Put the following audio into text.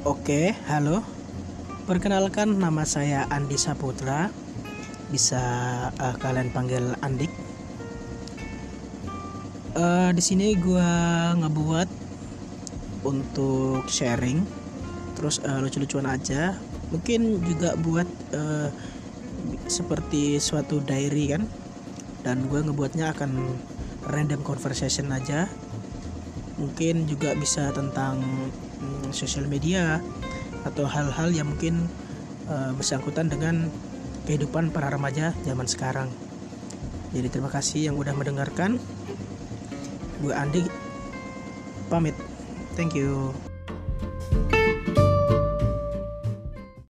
Oke, halo. Perkenalkan nama saya Andi Saputra. Bisa uh, kalian panggil Andik. Uh, di sini gua ngebuat untuk sharing, terus uh, lucu-lucuan aja. Mungkin juga buat uh, seperti suatu diary kan. Dan gue ngebuatnya akan random conversation aja mungkin juga bisa tentang hmm, sosial media atau hal-hal yang mungkin uh, bersangkutan dengan kehidupan para remaja zaman sekarang. Jadi terima kasih yang udah mendengarkan. Gue Andi pamit. Thank you.